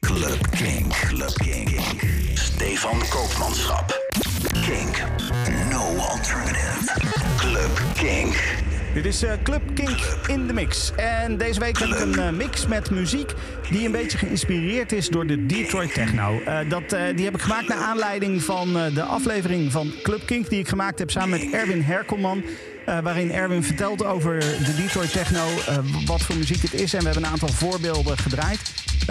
Club Kink. Club Kink. Stefan Koopmanschap. Kink. No alternative. Club Kink. Dit is uh, Club Kink in de mix. En deze week heb ik een uh, mix met muziek die een beetje geïnspireerd is door de Detroit Techno. Uh, dat, die heb ik gemaakt naar aanleiding van de aflevering van Club Kink die ik gemaakt heb samen met Erwin Herkelman. Waarin Erwin vertelt over de Detroit Techno, wat voor muziek het is. En we hebben een aantal voorbeelden gedraaid.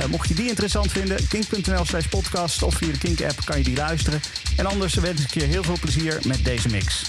mocht je die interessant vinden, kink.nl slash podcast of via de Kink app kan je die luisteren. En anders wens ik je heel veel plezier met deze mix.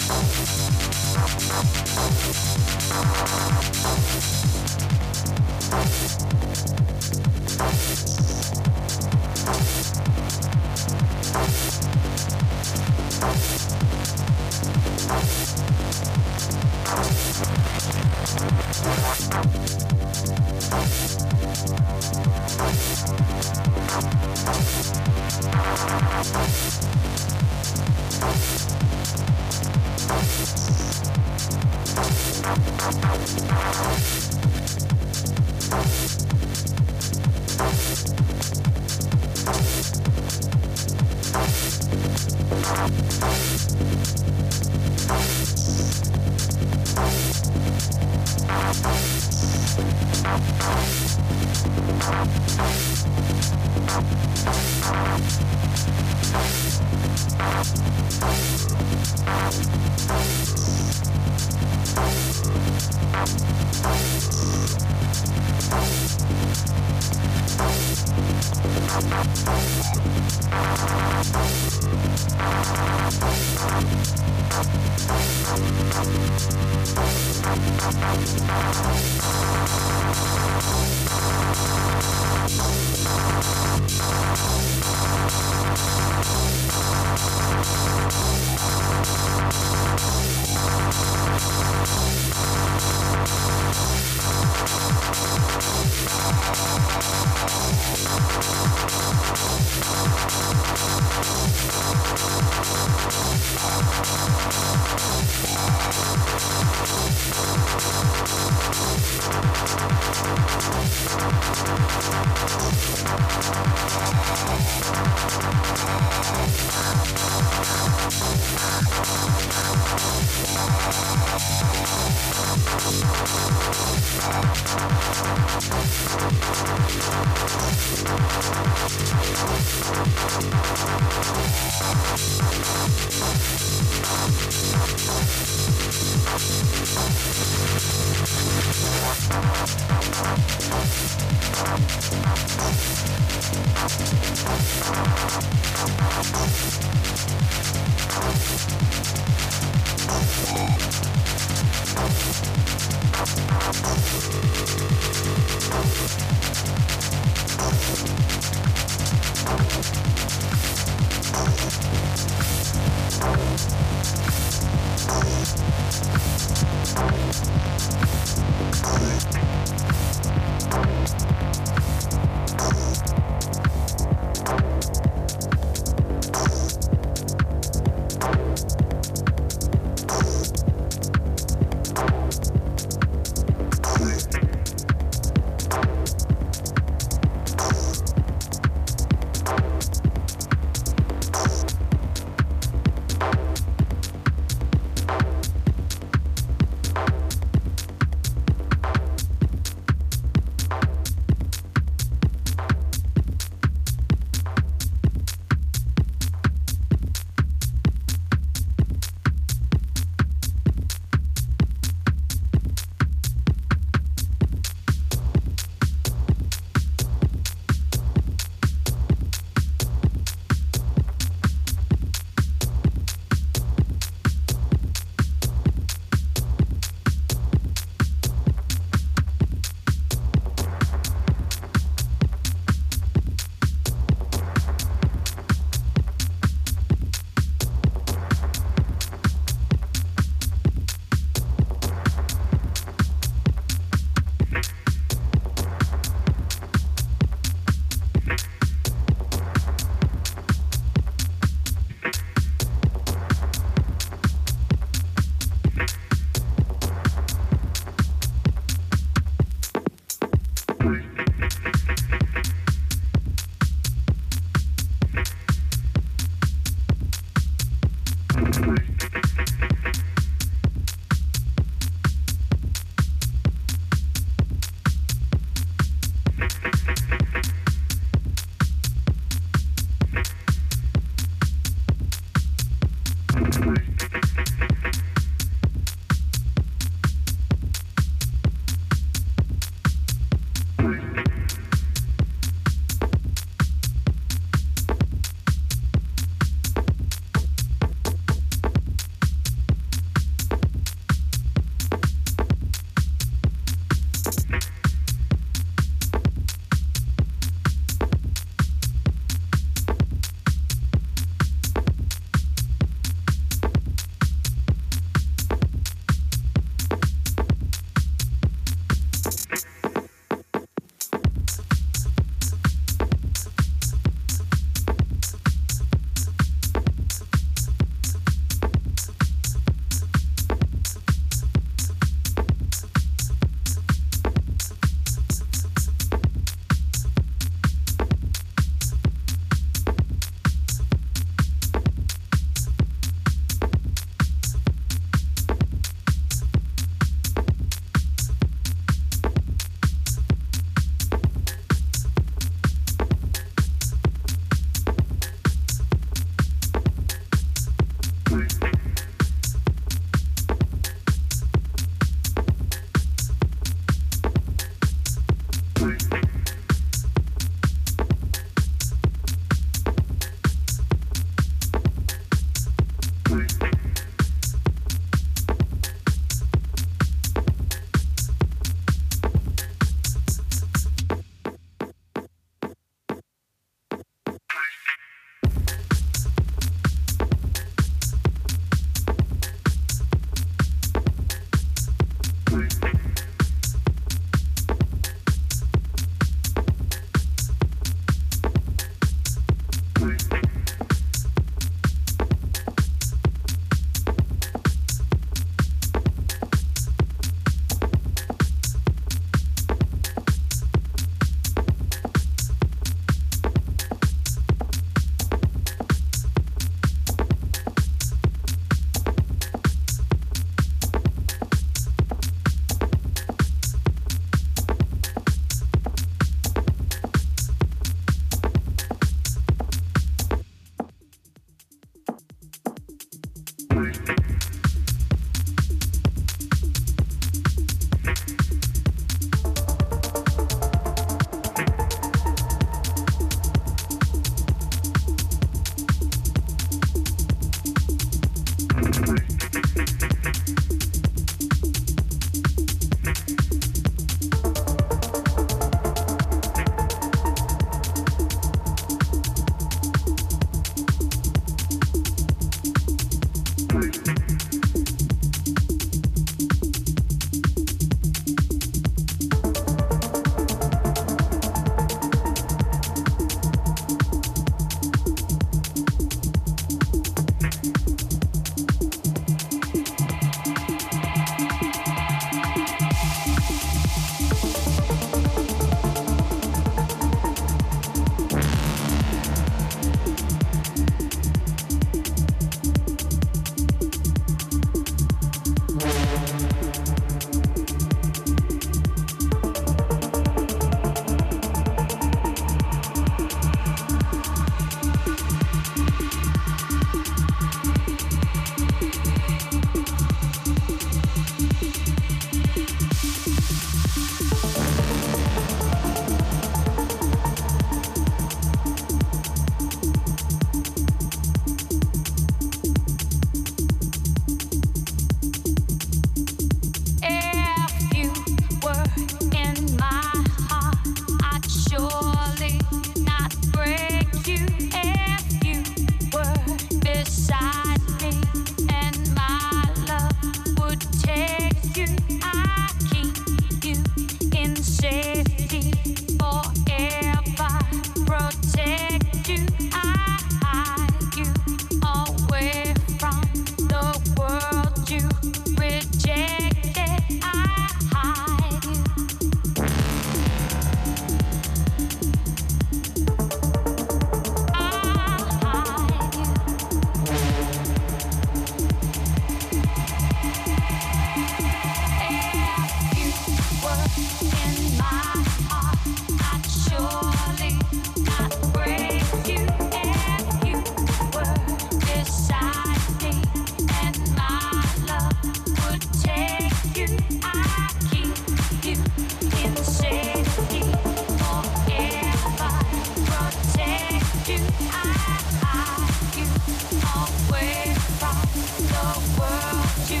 you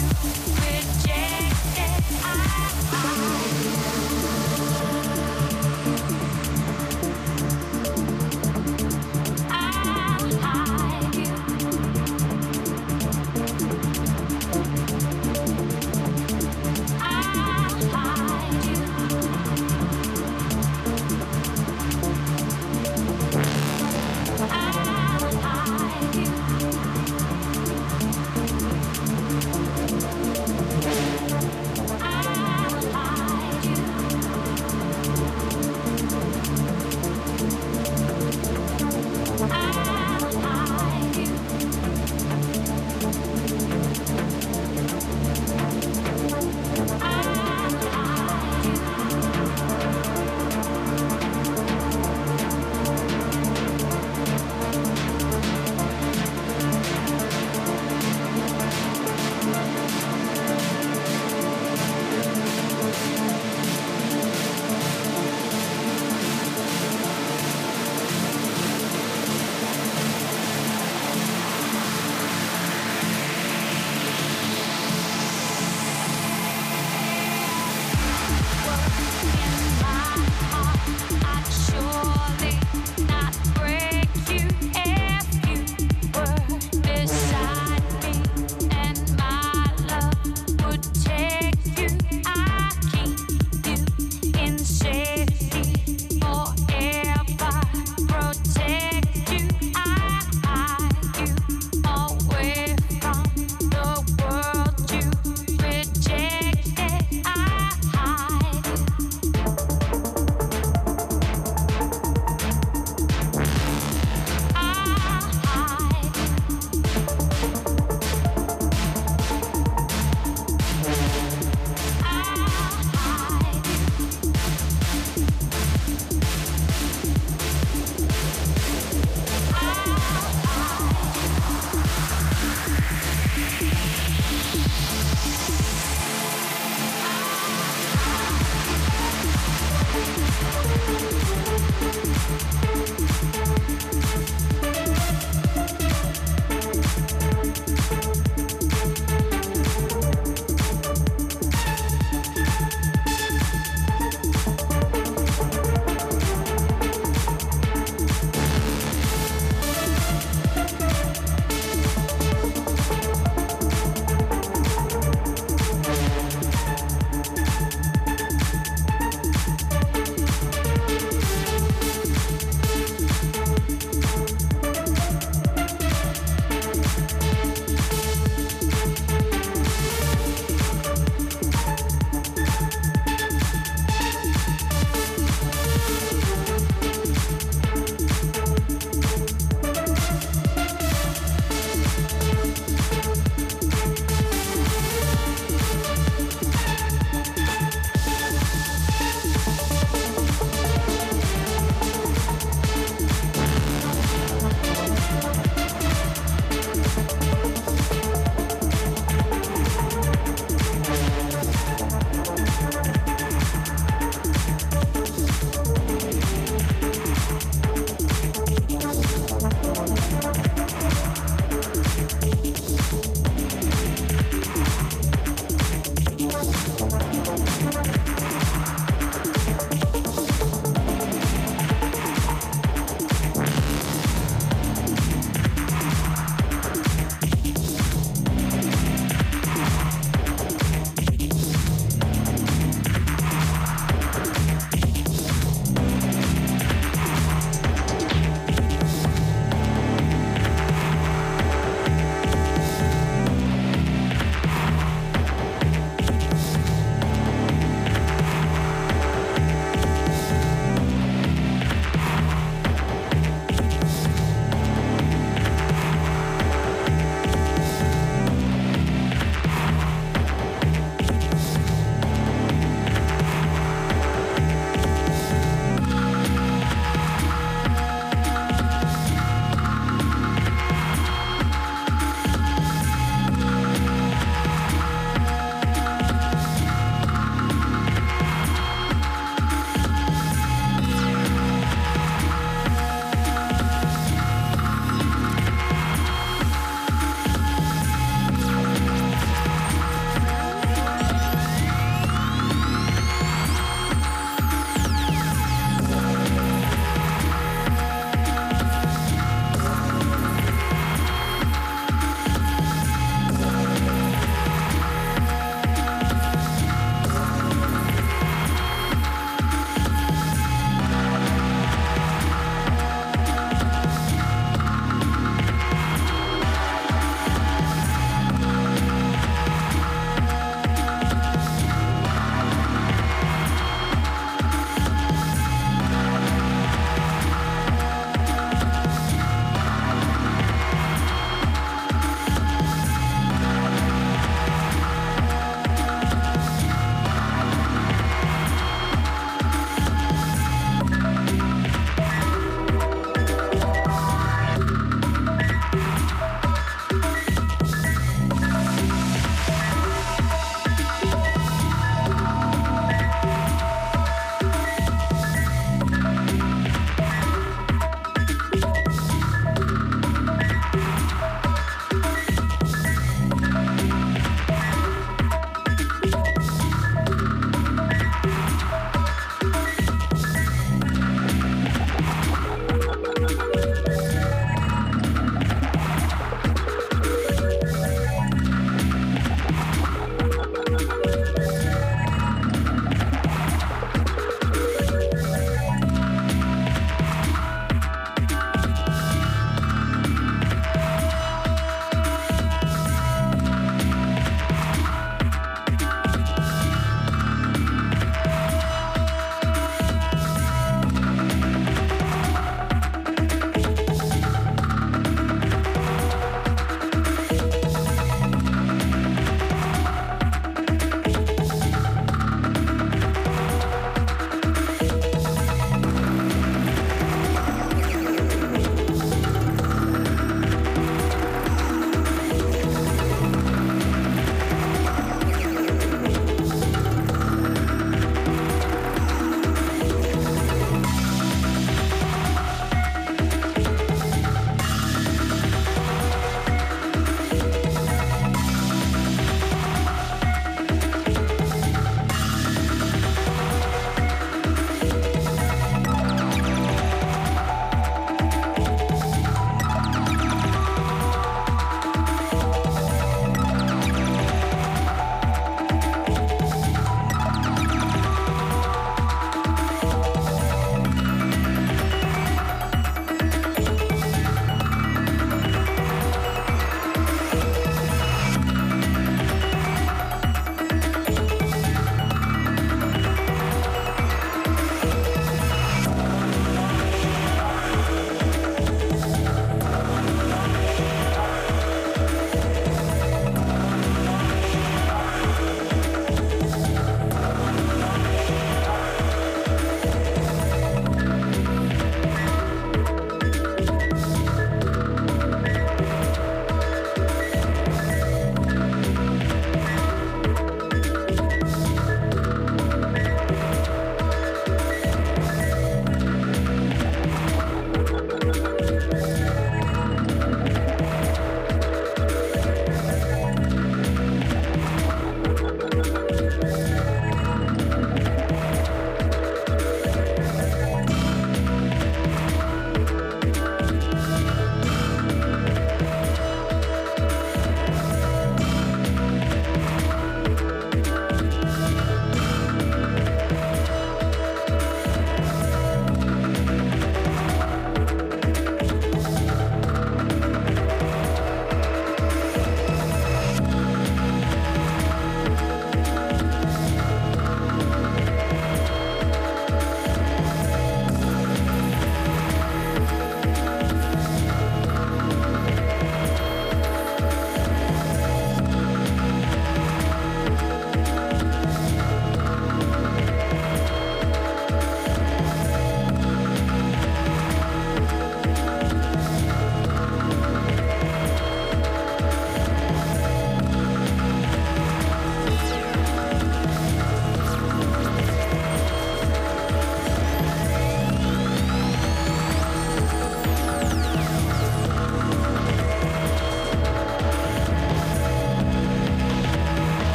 rejected. I, I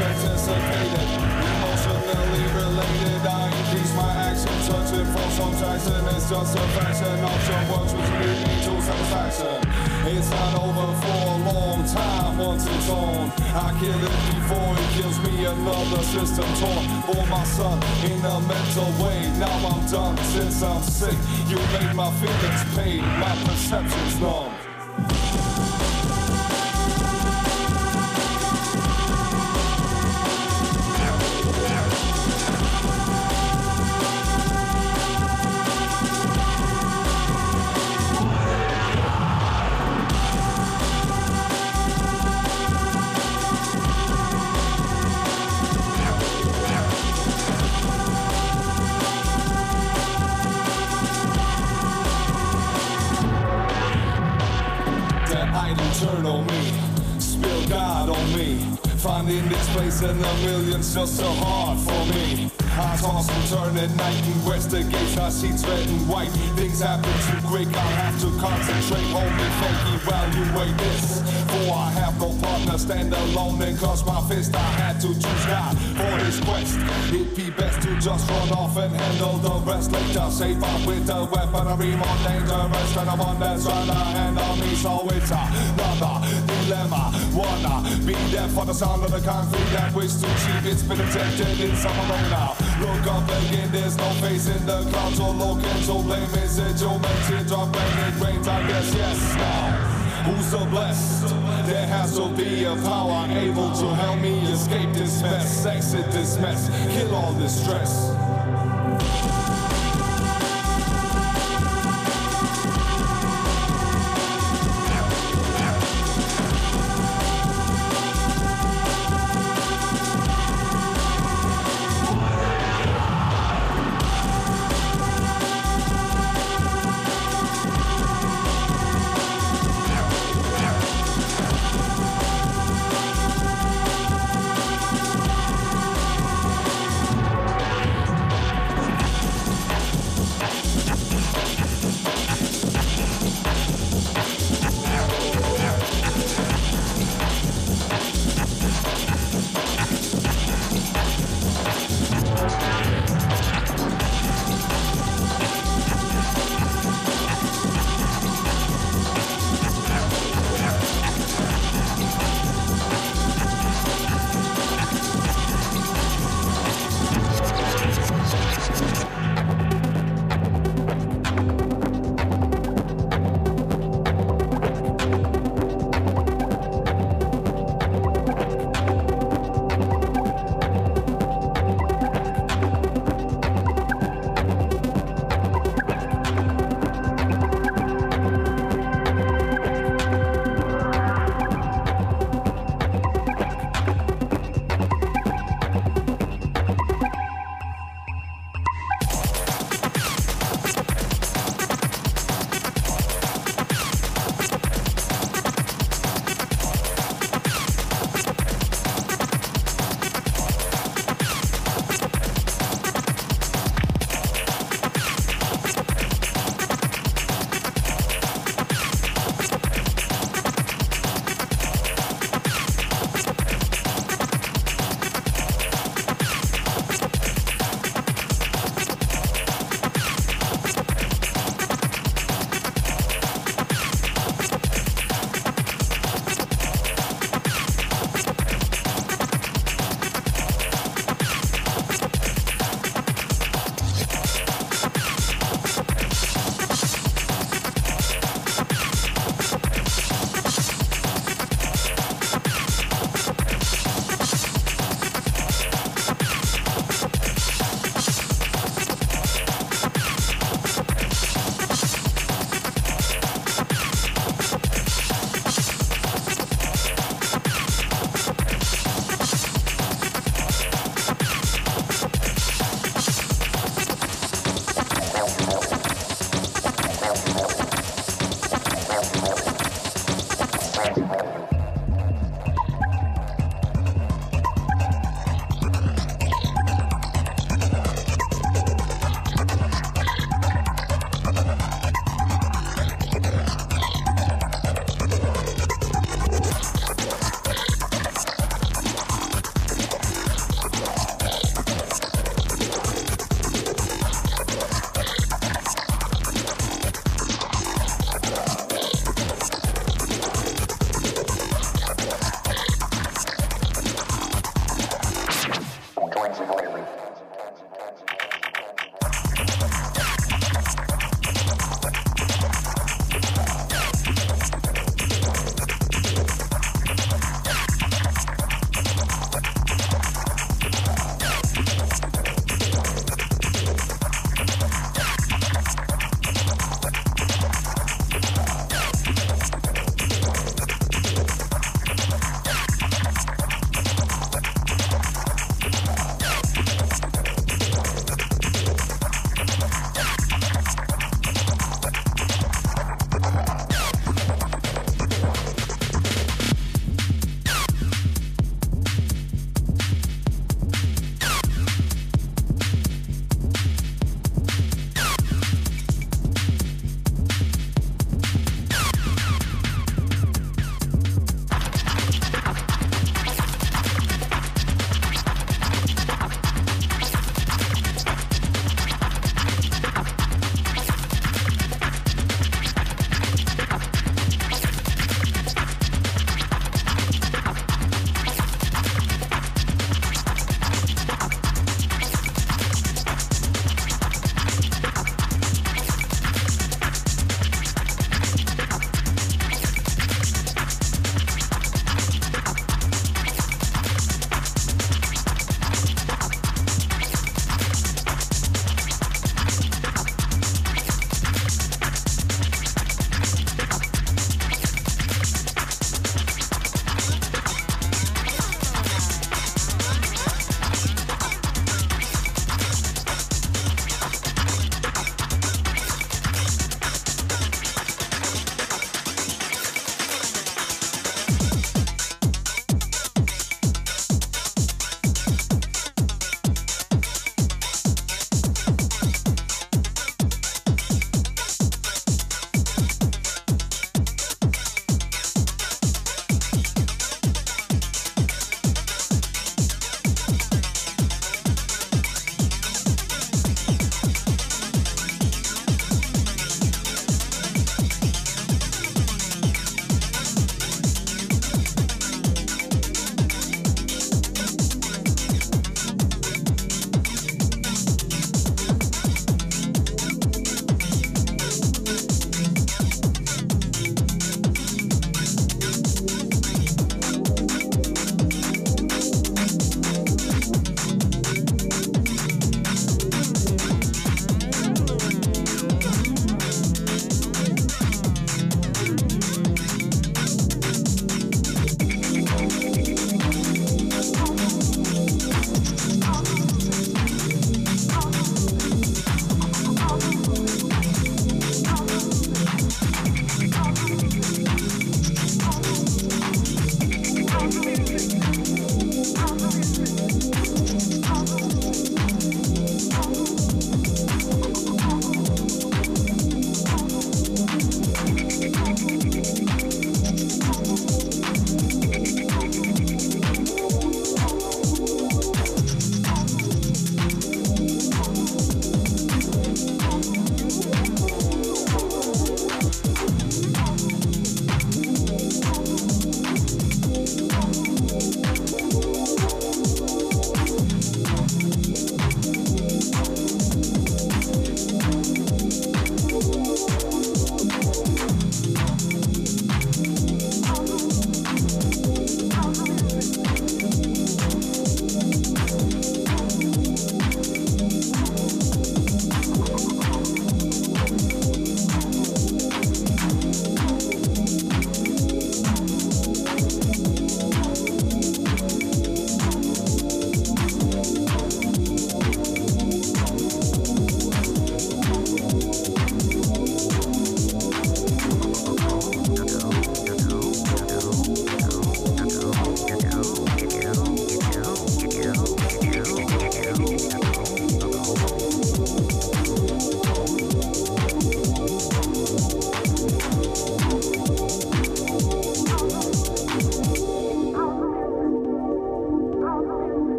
anticipated, emotionally related. I increase my action, searching for some traction. It's just a fraction of some words which lead me to satisfaction. It's not over for a long time once it's on. I kill it before it gives me. Another system torn for my son in a mental way. Now I'm done since I'm sick. You made my feelings pain, my perception's numb. Place in a million's just so hard for me. I toss and turn at night, investigates, I see red and white. Things happen too quick, I'll have to concentrate. Hold me you wait this. For I have no partner, stand alone and cause my fist. I had to choose God for this quest. It'd be best to just run off and handle the rest later. Save up with the weaponry more dangerous than the one that's trying to handle me. So it's another dilemma. Wanna be there for the sound of the concrete that wish to cheap. It's been attempted in some arena. Look up again, there's no face in the clouds or looking so blame. Is it your teardrop when it rains? I guess yes. Now. Who's the blessed? There has to be a power able to help me escape this mess, exit this mess, kill all this stress.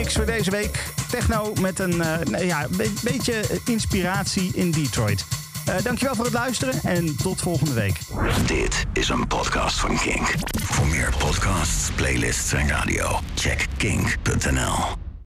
Mix voor deze week. Techno met een uh, ja, beetje inspiratie in Detroit. Uh, dankjewel voor het luisteren en tot volgende week. Dit is een podcast van Kink. Voor meer podcasts, playlists en radio, check kink.nl.